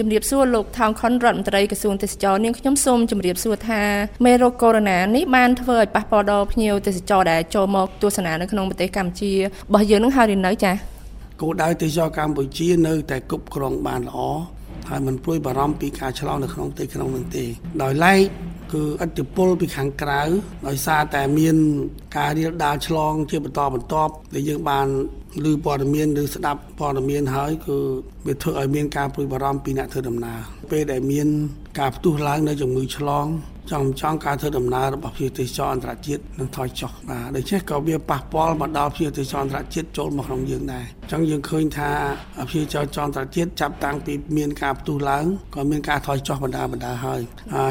ជំរាបសួរលោកថោងខុនរដ្ឋមន្ត្រីក្រសួងទេសចរនាងខ្ញុំសូមជម្រាបសួរថាមេរោគកូវីដ -19 នេះបានធ្វើឲ្យប៉ះពាល់ដល់ភ្ញៀវទេសចរដែលចូលមកទស្សនានៅក្នុងប្រទេសកម្ពុជារបស់យើងនឹងហើយនៅចា៎គោលដៅទេសចរកម្ពុជានៅតែគ្រប់គ្រងបានល្អហើយមិនព្រួយបារម្ភពីការឆ្លងនៅក្នុងទីក្រុងនឹងទេដោយឡែកគឺឥទ្ធិពលពីខាងក្រៅដោយសារតែមានការរៀលដាលឆ្លង ជាបន្តបន្ទាប់ដែលយើងបានឮព័ត៌មានឬស្ដាប់ព័ត៌មានហើយគឺវាធ្វើឲ្យមានការព្រួយបារម្ភពីអ្នកធ្វើដំណើរពេលដែលមានការផ្ទុះឡើងនៅជំងឺឆ្លងចង់ចង់ការធ្វើដំណើររបស់ភ្ញៀវទេសចរអន្តរជាតិនឹងថយចុះបាទដូច្នេះក៏វាប៉ះពាល់មកដល់ភ្ញៀវទេសចរអន្តរជាតិចូលមកក្នុងយើងដែរអញ្ចឹងយើងឃើញថាភ្ញៀវទេសចរអន្តរជាតិចាប់តាំងពីមានការផ្ទុះឡើងក៏មានការថយចុះបណ្ដាបណ្ដាហើយ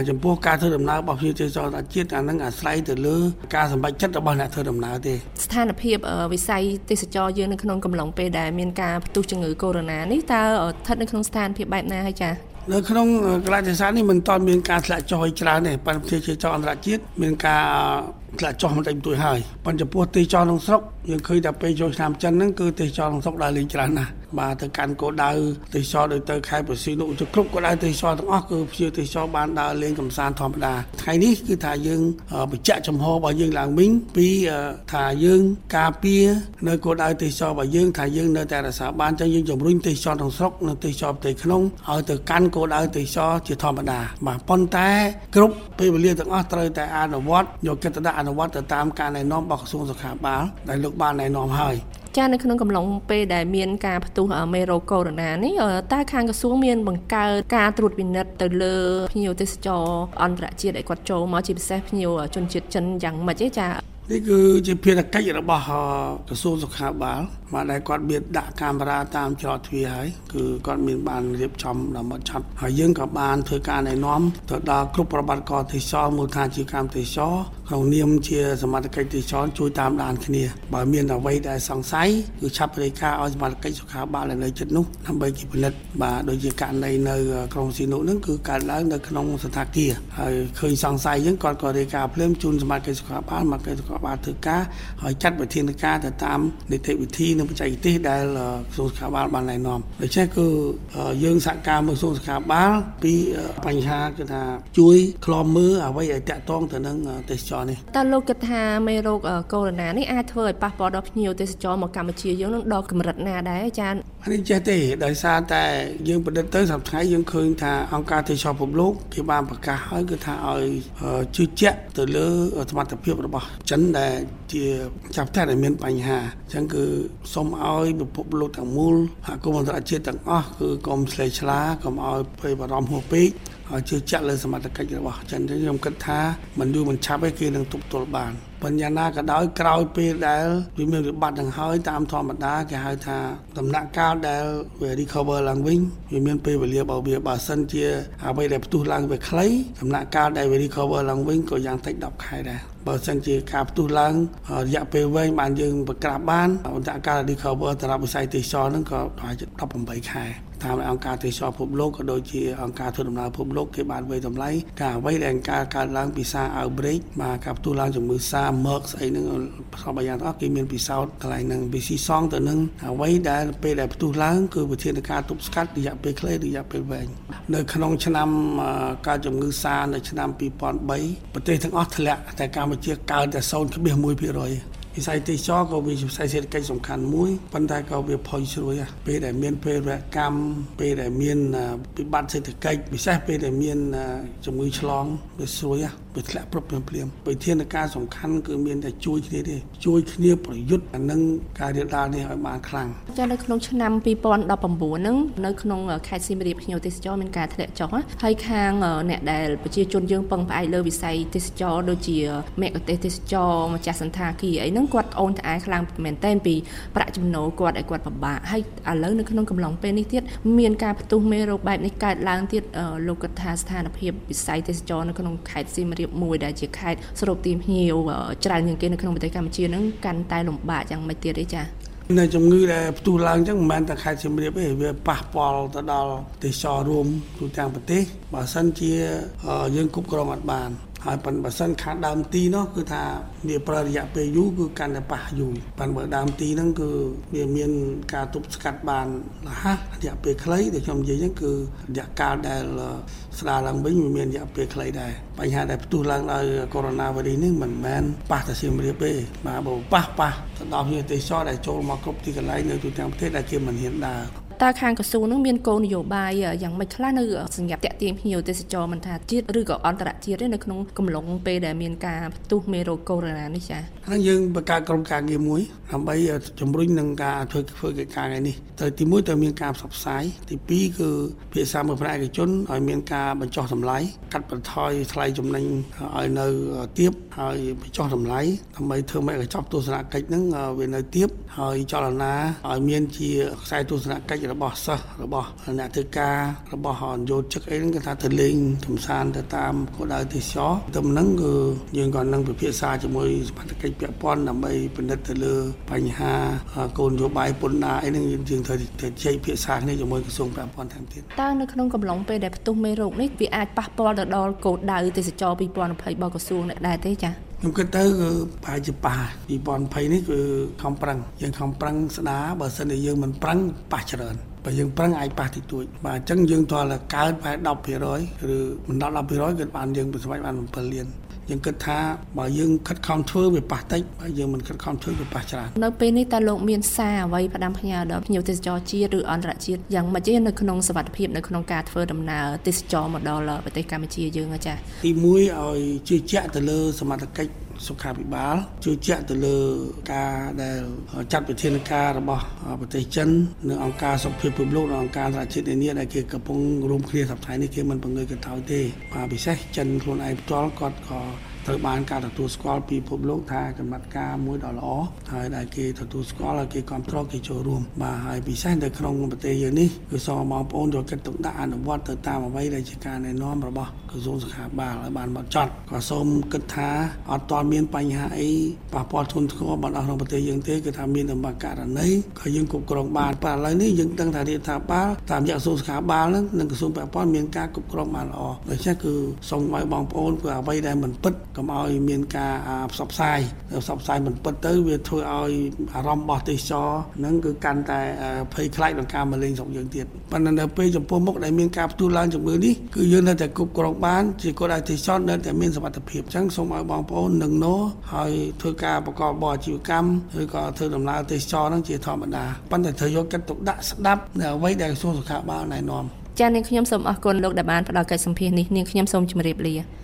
ចំពោះការធ្វើដំណើររបស់ភ្ញៀវទេសចរអន្តរជាតិអានឹងអាស្រ័យទៅលើការសម្រេចចិត្តរបស់អ្នកធ្វើដំណើរទេស្ថានភាពវិស័យទេសចរយើងនៅក្នុងកំឡុងពេលដែលមានការផ្ទុះជំងឺកូវីដ -19 នេះតើស្ថិតនៅក្នុងស្ថានភាពបែបណាហើយចា៎នៅក្នុងកលៈទេសៈនេះមិនតាន់មានការធ្លាក់ចុះឲ្យច្រើនទេប៉ុន្តែប្រទេសជាចអន្តរជាតិមានការធ្លាក់ចុះមិនតិចបន្តួចហើយប៉ុន្តែចំពោះទេសចរក្នុងស្រុកយើងឃើញតែពេលចូលឆ្នាំចិនហ្នឹងគឺទេសចរក្នុងស្រុកដើរលេងច្រើនណាស់ បាទទៅកាន់គោលដៅទេសចរដូចទៅខេត្តប្រស៊ីនុទៅគ្រប់គោលដៅទេសចរទាំងអស់គឺភ្ញៀវទេសចរបានដើរលេងកម្សាន្តធម្មតាថ្ងៃនេះគឺថាយើងបញ្ជាក់ចំហរបស់យើងឡើងវិញពីថាយើងការពារនៅគោលដៅទេសចររបស់យើងថាយើងនៅតែរក្សាបានចឹងយើងជំរុញទេសចរក្នុងស្រុកនិងទេសចរផ្ទៃក្នុងឲ្យទៅកាន់គោលដៅទេសចរជាធម្មតាបាទប៉ុន្តែគ្រប់ពេលវេលាទាំងអស់ត្រូវតែអនុវត្តយកកិត្តិយសអនុវត្តទៅតាមការណែនាំរបស់ក្រសួងសុខាភិបាលដែលលោកបានណែនាំហើយ ចានៅក្នុងកំឡុងពេលដែលមានការផ្ទុះមេរោគកូវីដ -19 នេះតើខាងក្រសួងមានបង្កើតការត្រួតពិនិត្យទៅលើភ្ញៀវទេសចរអន្តរជាតិឲ្យគាត់ចូលមកជាពិសេសភ្ញៀវជនជាតិចិនយ៉ាងម៉េចទេចានេះគឺជាភារកិច្ចរបស់ក្រសួងសុខាភិបាលបាទដែលគាត់មានដាក់កាមេរ៉ាតាមច្រកទ្វារហើយគឺគាត់មានបានរៀបចំដើម្បីឆាត់ហើយយើងក៏បានធ្វើការណែនាំទៅដល់គ្រប់ប្រវត្តិករទេសចរមូលដ្ឋានជាកម្មទេសចរ ក្នុងនាមជាសមត្ថកិច្ចទេសចរជួយតាមដានគ្នាបើមានអ្វីដែលសង្ស័យគឺឆាប់រាយការណ៍ឲ្យសមត្ថកិច្ចសុខាភិបាលនៅចិត្តនោះដើម្បីគេពិនិត្យបាទដូចជាករណីនៅក្រុងស៊ីនុហ្នឹងគឺកើតឡើងនៅក្នុងស្ថានភាពហើយឃើញសង្ស័យហ្នឹងគាត់ក៏រាយការណ៍ភ្លាមជូនសមាជិកសុខាភិបាលមកគេសុខាភិបាលធ្វើការហើយចាត់វិធានការទៅតាមនីតិវិធីនិងបច្ចេកទេសដែលក្រសួងសុខាភិបាលបានណែនាំដូច្នេះគឺយើងសហការមួយក្រសួងសុខាភិបាលពីបញ្ហាគឺថាជួយខ្លំមើលអ្វីឲ្យតាក់ទងទៅនឹងទេសចរនេះតើលោកគិតថាមេរោគកូវីដ -19 នេះអាចធ្វើឲ្យប៉ះពាល់ដល់ភ្ញៀវទេសចរមកកម្ពុជាយើងនឹងដល់កម្រិតណាដែរអាចារ្យអានេះចេះទេដោយសារតែយើងប្រឌិតទៅសម្រាប់ថ្ងៃយើងឃើញថាអង្គការទេសចរពិភពលោកគេបានប្រកាសហើយគឺថាឲ្យជឿជាក់ទៅលើសមត្ថភាពរបស់ចិនដែល ជាចាប់តែមានបញ្ហាអញ្ចឹងគឺសូមឲ្យពិភពលោកទាំងមូលសហគមន៍អន្តរជាតិទាំងអស់គឺកុំឆ្លេឆ្លាកុំឲ្យភ័យបារម្ភហួសពេកឲ្យជឿជាក់លើសមត្ថកិច្ចរបស់ចិនខ្ញុំគិតថាមិនយូរមិនឆាប់ទេគេនឹងទប់ទល់បានបញ្ញណាក៏ដោយក្រោយពេលដែលវាមានវិបត្តិនឹងហើយតាមធម្មតាគេហៅថាដំណាក់កាលដែលវា recover ឡើងវិញវាមានពេលវេលាបើវាបើសិនជាអ្វីដែលផ្ទុះឡើងវាខ្លីដំណាក់កាលដែលវា recover ឡើងវិញក៏យ៉ាងតិច10ខែដែរ បើសិនជាការផ្ទុះឡើងរយៈពេលវែងបានយើងប្រក្រាបបានអន្តរការ recover សម្រាប់វិស័យទេសចរហ្នឹងក៏ប្រហែលជា18ខែតាមអង្គការទេសចរពិភពលោកក៏ដូចជាអង្គការធ្វើដំណើរពិភពលោកគេបានវិយតម្លៃការអ្វីដែលការកើតឡើងពីសារ outbreak បាទការផ្ទុះឡើងជំងឺសារ MERS ស្អីហ្នឹងផ្សំយ៉ាងទាំងអស់គេមានពិសោធន៍កន្លែងហ្នឹងវាស៊ីសងទៅនឹងអ្វីដែលពេលដែលផ្ទុះឡើងគឺវិធានការទប់ស្កាត់រយៈពេលខ្លីរយៈពេលវែងនៅក្នុងឆ្នាំការជំងឺសារនៅឆ្នាំ2003ប្រទេសទាំងអស់ធ្លាក់តែកម្ពុជាកើនតែ0.1% វិស័យទេសចរក៏វាជាវិស័យសេដ្ឋកិច្ចសំខាន់មួយប៉ុន្តែក៏វាផុយស្រួយពេលដែលមានពេលវកម្មពេលដែលមានវិបត្តិសេដ្ឋកិច្ចពិសេសពេលដែលមានជំងឺឆ្លងវាស្រួយវាធ្លាក់ព្រឹបភ្លាមភ្លាមវិធានការសំខាន់គឺមានតែជួយគ្នាទេជួយគ្នាប្រយុទ្ធអានឹងការរៀបដាល់នេះឲ្យបានខ្លាំងចានៅក្នុងឆ្នាំ2019ហ្នឹងនៅក្នុងខេត្តសៀមរាបភ្ញៀវទេសចរមានការធ្លាក់ចុះហើយខាងអ្នកដែលប្រជាជនយើងពឹងផ្អែកលើវិស័យទេសចរដូចជាមគ្គទេសទេសចរម្ចាស់សន្តាគារអីហ្នឹងគាត់អូនត្អែខ្លាំងមែនទែនពីប្រាក់ចំណូលគាត់ឲ្យគាត់ពិបាកហើយឥឡូវនៅក្នុងកំឡុងពេលនេះទៀតមានការផ្ទុះមេរោគបែបនេះកើតឡើងទៀតលោកគិតថាស្ថានភាពវិស័យទេសចរនៅក្នុងខេត្តសៀមរាបរៀបមួយដែលជាខេត្តស្រូបទាញភ្ញៀវច្រើនជាងគេនៅក្នុងប្រទេសកម្ពុជានឹងកាន់តែលំបាកយ៉ាងម៉េចទៀតទេចា៎នៅជំងឺដែលផ្ទុះឡើងអញ្ចឹងមិនមែនតែខេត្តសៀមរាបទេវាប៉ះពាល់ទៅដល់ទេសចររួមទូទាំងប្រទេសបើសិនជាយើងគ្រប់គ្រងអត់បាន ហើយប៉ុន្តែបើសិនខាងដើមទីនោះគឺថាវាប្រើរយៈពេលយូរគឺកាន់តែប៉ះយូរប៉ុន្តែបើដើមទីហ្នឹងគឺវាមានការទប់ស្កាត់បានរហ័សរយៈពេលខ្លីដែលខ្ញុំនិយាយហ្នឹងគឺរយៈកាលដែលស្ដារឡើងវិញវាមានរយៈពេលខ្លីដែរបញ្ហាដែលផ្ទុះឡើងដោយកូវីដ -19 នេះមិនមែនប៉ះតែសៀមរាបទេបាទបើប៉ះប៉ះទៅដល់ភ្ញៀវទេសចរដែលចូលមកគ្រប់ទីកន្លែងនៅទូទាំងប្រទេសដែលគេមិនហ៊ានដើរ តើខាងក្រសួងនឹងមានគោលនយោបាយយ៉ាងម៉េចខ្លះនៅសម្រាប់តាក់ទាញភ្ញៀវទេសចរមិនថាជាតិឬក៏អន្តរជាតិទេនៅក្នុងកំឡុងពេលដែលមានការផ្ទុះមេរោគកូវីដ -19 នេះចា៎ហើយយើងបង្កើតក្រុមការងារមួយដើម្បីជំរុញនឹងការធ្វើធ្វើកិច្ចការងារនេះទៅទី1ទៅមានការផ្សព្វផ្សាយទី2គឺភាសាមួយផ្នែកឯកជនឲ្យមានការបញ្ចុះតម្លៃកាត់បន្ថយថ្លៃចំណេញឲ្យនៅទៀបហើយបញ្ចុះតម្លៃដើម្បីធ្វើឲ្យកញ្ចប់ទស្សនកិច្ចហ្នឹងវានៅទៀបហើយចលនាឲ្យមានជាខ្សែទស្សនកិច្ចរបស់សិស្សរបស់អ្នកធ្វើការរបស់យោជិកអីហ្នឹងគេថាទៅលេងកំសាន្តទៅតាមគោលដៅទេសចរទៅហ្នឹងគឺយើងក៏នឹងពិភាក្សាជាមួយសមត្ថកិច្ចពាក់ព័ន្ធដើម្បីពិនិត្យទៅលើបញ្ហាគោលនយោបាយពន្ធដារអីហ្នឹងយើងត្រូវទៅជែកភាសាគ្នាជាមួយក្រសួងពាក់ព័ន្ធថែមទៀតតើនៅក្នុងកំឡុងពេលដែលផ្ទុះមេរោគនេះវាអាចប៉ះពាល់ទៅដល់គោលដៅទេសចរ2020របស់ក្រសួងដែរទេចា៎ ខ្ញុំគិតទៅគឺប្រហែលជាប៉ះ2020នេះគឺខំប្រឹងយើងខំប្រឹងស្ដារបើសិនជាយើងមិនប្រឹងប៉ះច្រើនបើយើងប្រឹងអាចប៉ះតិចតួចបាទអញ្ចឹងយើងតើកើតប្រហែល10%ឬមិនដល់10%គឺបានយើងប្រសិទ្ធបាន7លាន យើងគិតថាបើយើងខិតខំធ្វើវាប៉ះតិចបើយើងមិនខិតខំធ្វើវាប៉ះច្រើននៅពេលនេះតើលោកមានសារអ្វីផ្ដាំផ្ញើដល់ភ្ញៀវទេសចរជាតិឬអន្តរជាតិយ៉ាងម៉េចទេនៅក្នុងសវត្ថភាពនៅក្នុងការធ្វើដំណើរទេសចរមកដល់ប្រទេសកម្ពុជាយើងចា៎ទី1ឲ្យជឿជាក់ទៅលើសមត្ថកិច្ចសុខាភិបាលជឿជាក់ទៅលើការដែលចាត់វិធានការរបស់ប្រទេសចិននិងអង្គការសុខភាពពិភពលោកនិងអង្គការសហជាតិនានាដែលគេកំពុងរួមគ្នាសប្តាហ៍នេះគេមិនបង្ងើយកន្តើយទេបាទពិសេសចិនខ្លួនឯងផ្ទាល់គាត់ក៏ ត្រូវបានការទទួលស្គាល់ពីពិភពលោកថាចំណាត់ការមួយដ៏ល្អហើយដែលគេទទួលស្គាល់ហើយគេគ្រប់គ្រងគេចូលរួមបាទហើយពិសេសនៅក្នុងប្រទេសយើងនេះគឺសូមបងប្អូនយកចិត្តទុកដាក់អនុវត្តទៅតាមអ្វីដែលជាការណែនាំរបស់ក្រសួងសុខាភិបាលឲ្យបានមកចត់ក៏សូមគិតថាអត់ទាន់មានបញ្ហាអីប៉ះពាល់ធ្ងន់ធ្ងរបណ្ដោះក្នុងប្រទេសយើងទេគឺថាមានតែមួយករណីក៏យើងគ្រប់គ្រងបានប៉ុន្តែឥឡូវនេះយើងដឹងថារដ្ឋាភិបាលតាមរយៈក្រសួងសុខាភិបាលនឹងនិងក្រសួងពាក់ព័ន្ធមានការគ្រប់គ្រងបានល្អដូច្នេះគឺសូមឲ្យបងប្អូនគឺអ្វីដែលមិនពិតកុំឲ្យមានការផ្សព្វផ្សាយផ្សព្វផ្សាយមិនពិតទៅវាធ្វើឲ្យអារម្មណ៍របស់ទេសចរនឹងគឺកាន់តែភ័យខ្លាចនឹងការមកលេងស្រុកយើងទៀតប៉ុន្តែនៅពេលចំពោះមុខដែលមានការផ្ទុះឡើងជំងឺនេះគឺយើងនៅតែគ្រប់គ្រងបានជាគោលដៅទេសចរនៅតែមានសមត្ថភាពអញ្ចឹងសូមឲ្យបងប្អូននឹងណូហើយធ្វើការប្រកបបរអាជីវកម្មឬក៏ធ្វើដំណើរទេសចរនឹងជាធម្មតាប៉ុន្តែត្រូវយកចិត្តទុកដាក់ស្ដាប់នៅអ្វីដែលក្រសួងសុខាភិបាលណែនាំចា៎នាងខ្ញុំសូមអរគុណលោកដែលបានផ្ដល់កិច្ចសម្ភាសន៍នេះនាងខ្ញុំសូមជម្រាបលា